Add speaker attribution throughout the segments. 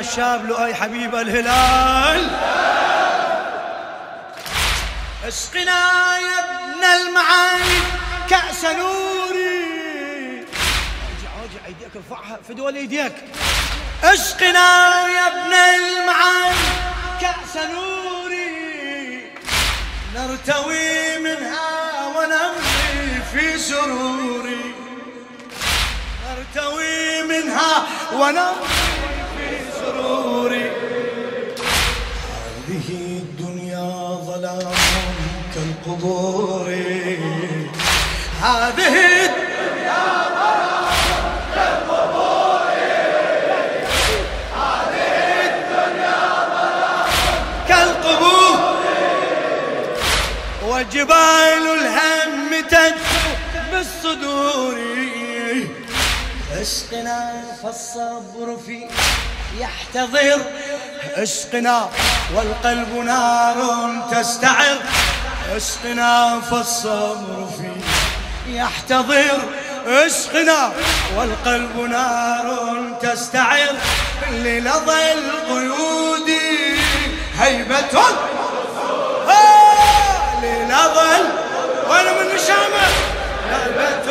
Speaker 1: الشاب لؤي حبيب الهلال. اسقنا يا ابن المعاني كأس نوري. ارجع ارجع إيديك ارفعها فدوى ايديك اسقنا يا ابن المعاني كأس نوري. نرتوي منها ونمضي في سروري. نرتوي منها ونمضي ظلام كالقبور هذه الدنيا ظلام كالقبور. هذه الدنيا كالقبور الهم تجفو بالصدور. اسقنا فالصبر في يحتضر. اسقنا والقلب نار تستعر. اسقنا فالصبر في يحتضر. اسقنا والقلب نار تستعر. للظى القيود هيبة. للظى وأنا من شامة هيبة.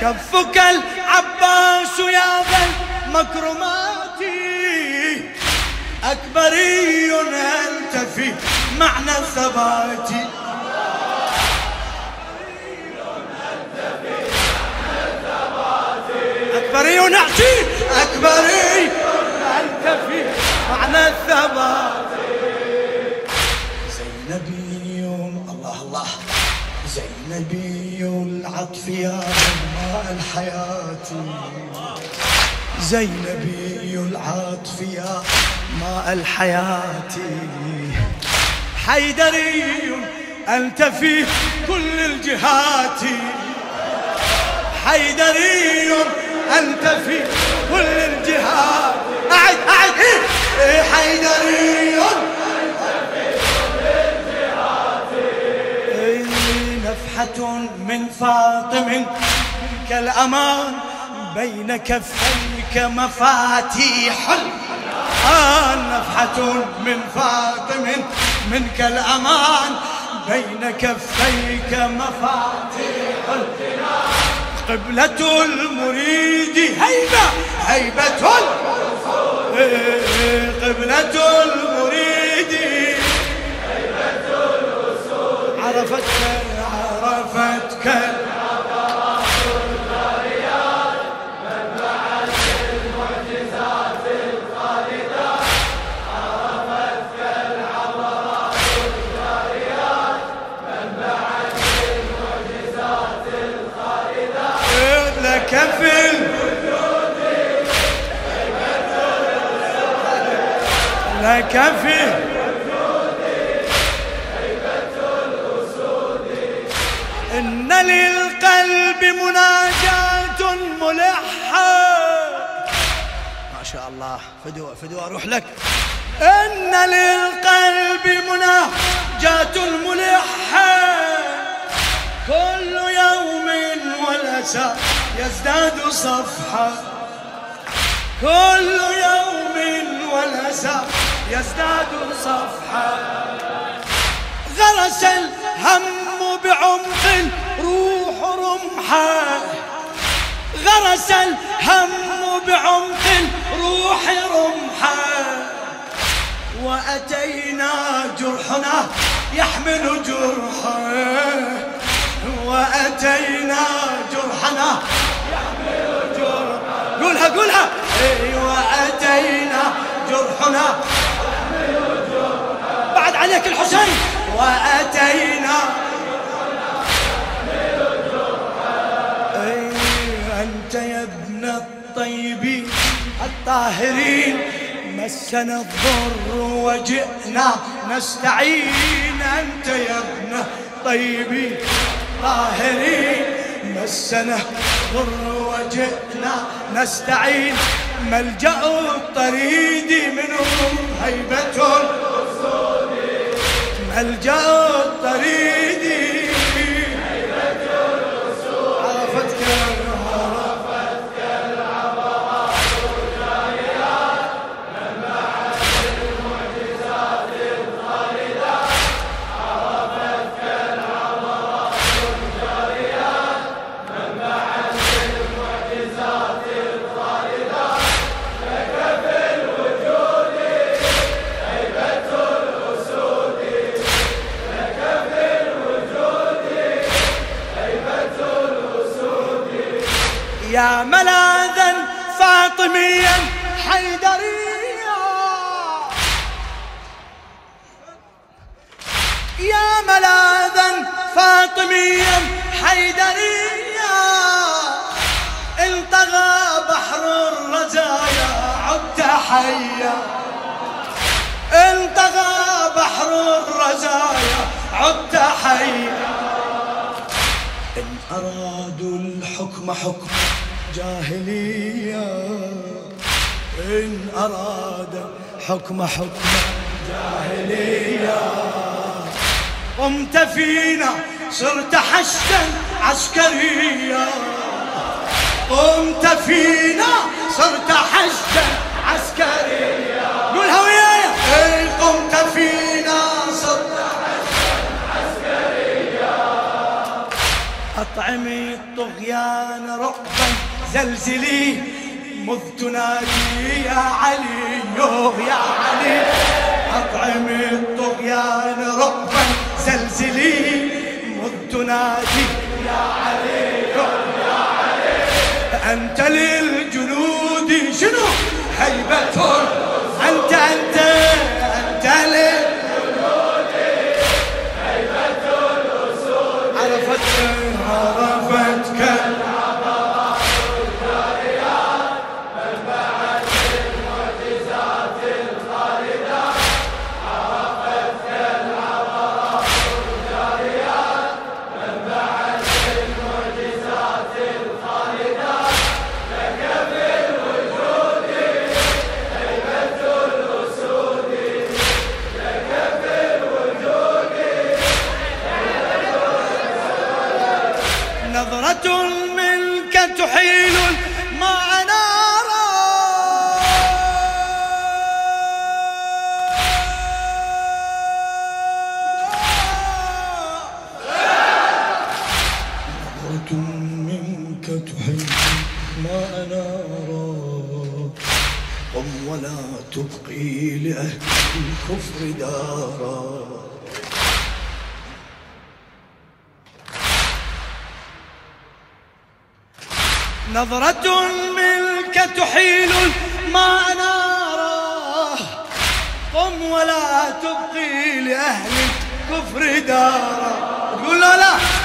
Speaker 1: كفك العباس يا ذا المكرمات. أكبري أنت في معنى الثبات. أكبري نعتي أكبري أنت في معنى الثبات. زينبي الله الله. زينبي العطف يا ماء الحياة. زينبي العطف يا ماء الحياة. حيدري أنت في كل الجهات. حيدري أنت في كل الجهات. أعد أعد. إيه حيدري أنت في كل الجهات نفحة من فاطم كالأمان بين كفيك مفاتيح. آه نفحة من فاطم منك الأمان بين كفيك مفاتيح. الجنان قبلة المريد هيبة هيبة. قبلة المريد هيبة الأسود عرفتك عرفتك. كفل لا كفل إن للقلب مناجاة ملحة. ما شاء الله. فدوة فدوة أروح لك. إن للقلب مناجاة ملحة. كل يوم والأسى. يزداد صفحة. كل يوم والأسى يزداد صفحة. غرس الهم بعمق الروح رمحة. غرس الهم بعمق الروح رمحة. وأتينا جرحنا يحمل جرحه. وأتينا جرحنا. يحمل جرحنا قولها قولها. أيوه اتينا جرحنا. يحمل جرحنا
Speaker 2: لك الحسين.
Speaker 1: وأتينا. أنت يا ابن الطيبين الطاهرين. مسنا الضر وجئنا. نستعين أنت يا ابن الطيبين. طاهرين مسنا الضر وجئنا نستعين. ملجأ الطريد منهم هيبة. ملجأ يا ملاذا فاطميا حيدريا. يا ملاذا فاطميا حيدريا. انطغى بحر الرزايا عدت حيا. انطغى بحر الرزايا عدت حيا. إن أرادوا حكم جاهلية. إن أراد حكم حكم جاهلية. قمت فينا صرت حشدا عسكريا. قمت فينا صرت حشدا عسكريا. قولها وياي إيه قمت فينا صرت أطعمي الطغيان رعبا زلزلي مذ تنادي يا علي يوه يا علي. أطعمي الطغيان رعبا زلزلي مذ تنادي يا علي يوه يا علي. أنت للجنود شنو؟ هيبة قم ولا تبقي لأهل الكفر دارا. نظرة منك تحيل ما ناره قم ولا تبقي لأهل الكفر دارا. تقول له لا.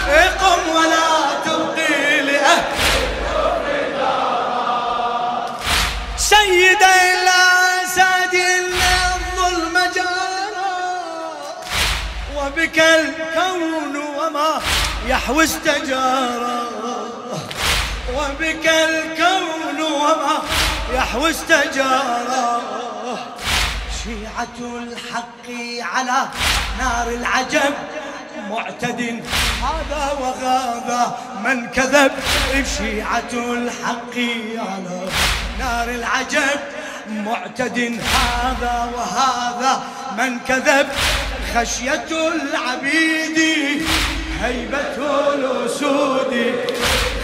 Speaker 1: وبك الكون وما يحوي استجارا وبك الكون وما يحوي استجارا شيعة الحق على نار العجب معتد هذا وهذا من كذب. شيعة الحق على نار العجب معتد هذا وهذا من كذب. خشية العبيد هيبة الأسود.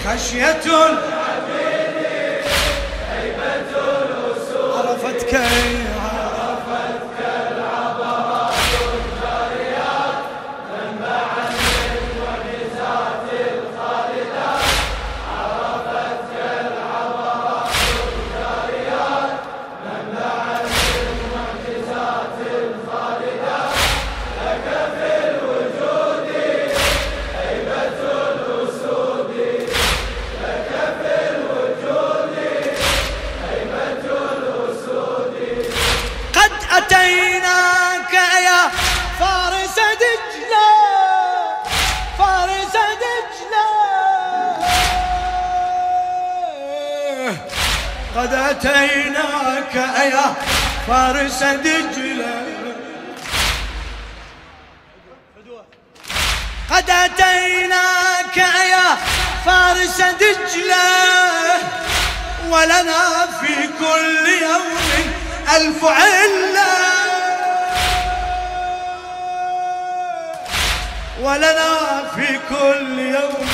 Speaker 1: خشية العبيد هيبة الأسود. عرفتك عرفتك فارس دجلة. قد أتيناك يا فارس دجلة. ولنا في كل يوم ألف علة. ولنا في كل يوم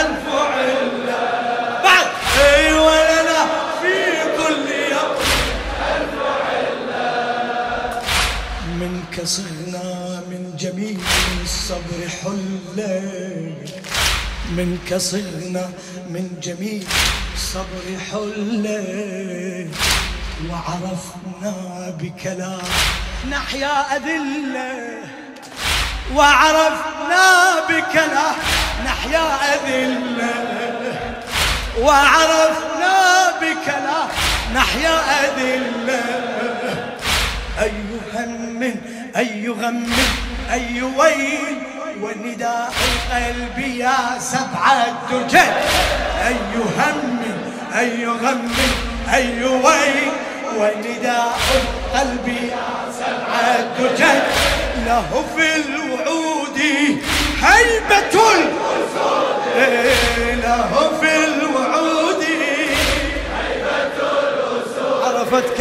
Speaker 1: ألف علة. بعد. اي ولنا صرنا من جميل الصبر حلة منك صرنا من جميل الصبر حلة وعرفنا بكلام نحيا أذلة. وعرفنا بكلام نحيا أذلة. وعرفنا بكلام نحيا أذلة. أي هم أي غم أي ويل ونداء القلب يا سبعة الدجل أي هم أي غم أي ويل ونداء القلب يا سبعة الدجل له في الوعود هيبة له في الوعود هيبة الأسود. عرفتك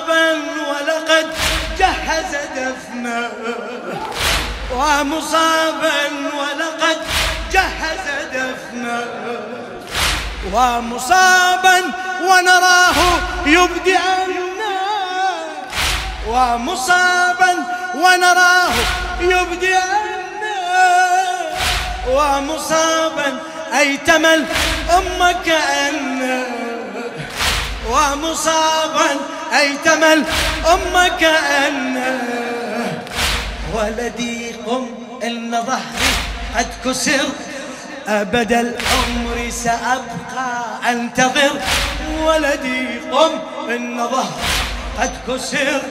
Speaker 1: ومصابا ولقد جهز دفنه. ومصابا ولقد جهز دفنه. ومصابا ونراه يبدي أمنه ومصابا ونراه يبدي أمنه ومصابا أيتم الأم كأنه. ومصابا أيتم الأم كأنه ولدي قم إن ظهري قد كسر. أبد العمر سأبقى أنتظر. ولدي قم إن ظهري قد كسر.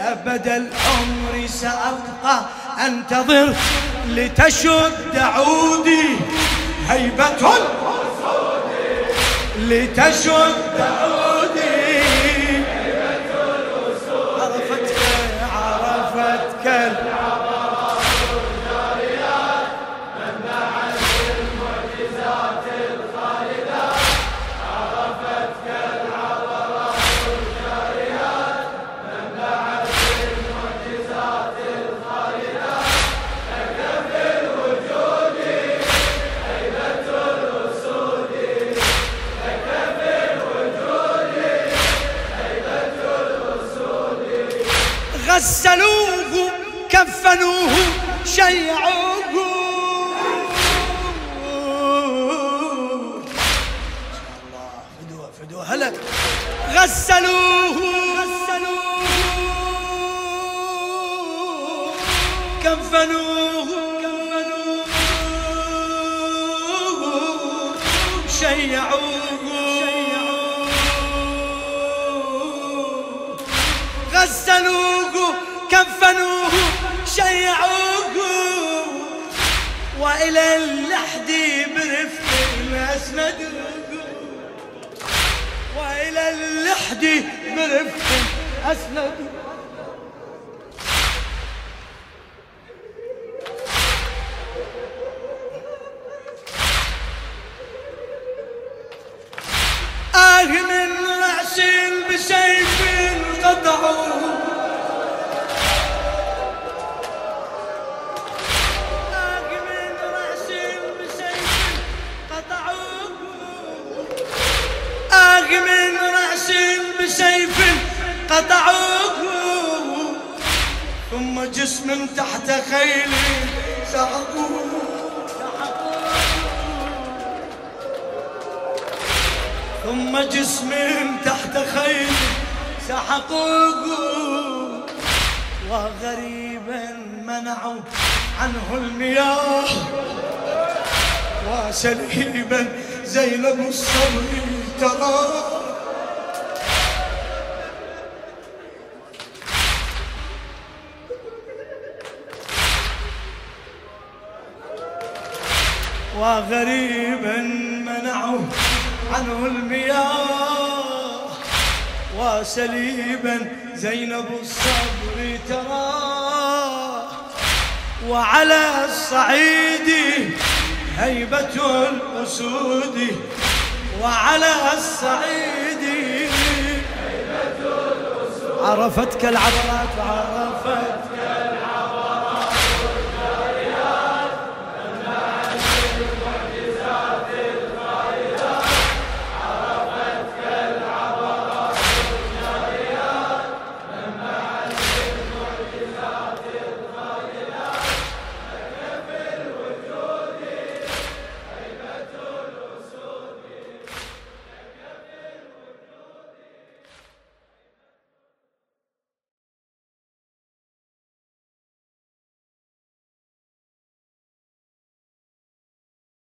Speaker 1: أبد العمر سأبقى أنتظر. لتشد عودي هيبة. لتشد عودي عرفتك هلا غسلوه. غسلوه كفنوه. كفنوه شيعوه. غسلوه. كفنوه. شيعوه. وإلى اللحد برفق أسندوه اللحد برفق أسندوه قطعوه ثم جسم تحت خيل سحقوه ثم جسم تحت خيل سحقوه وغريبا منعوا عنه المياه. وسليبا زينب الصبر ترى وغريبا منعوا عنه المياه وسليبا زينب الصبر ترى وعلى الصعيد هيبة الأسود وعلى الصعيد هيبة الأسود عرفتك العبرات عرفت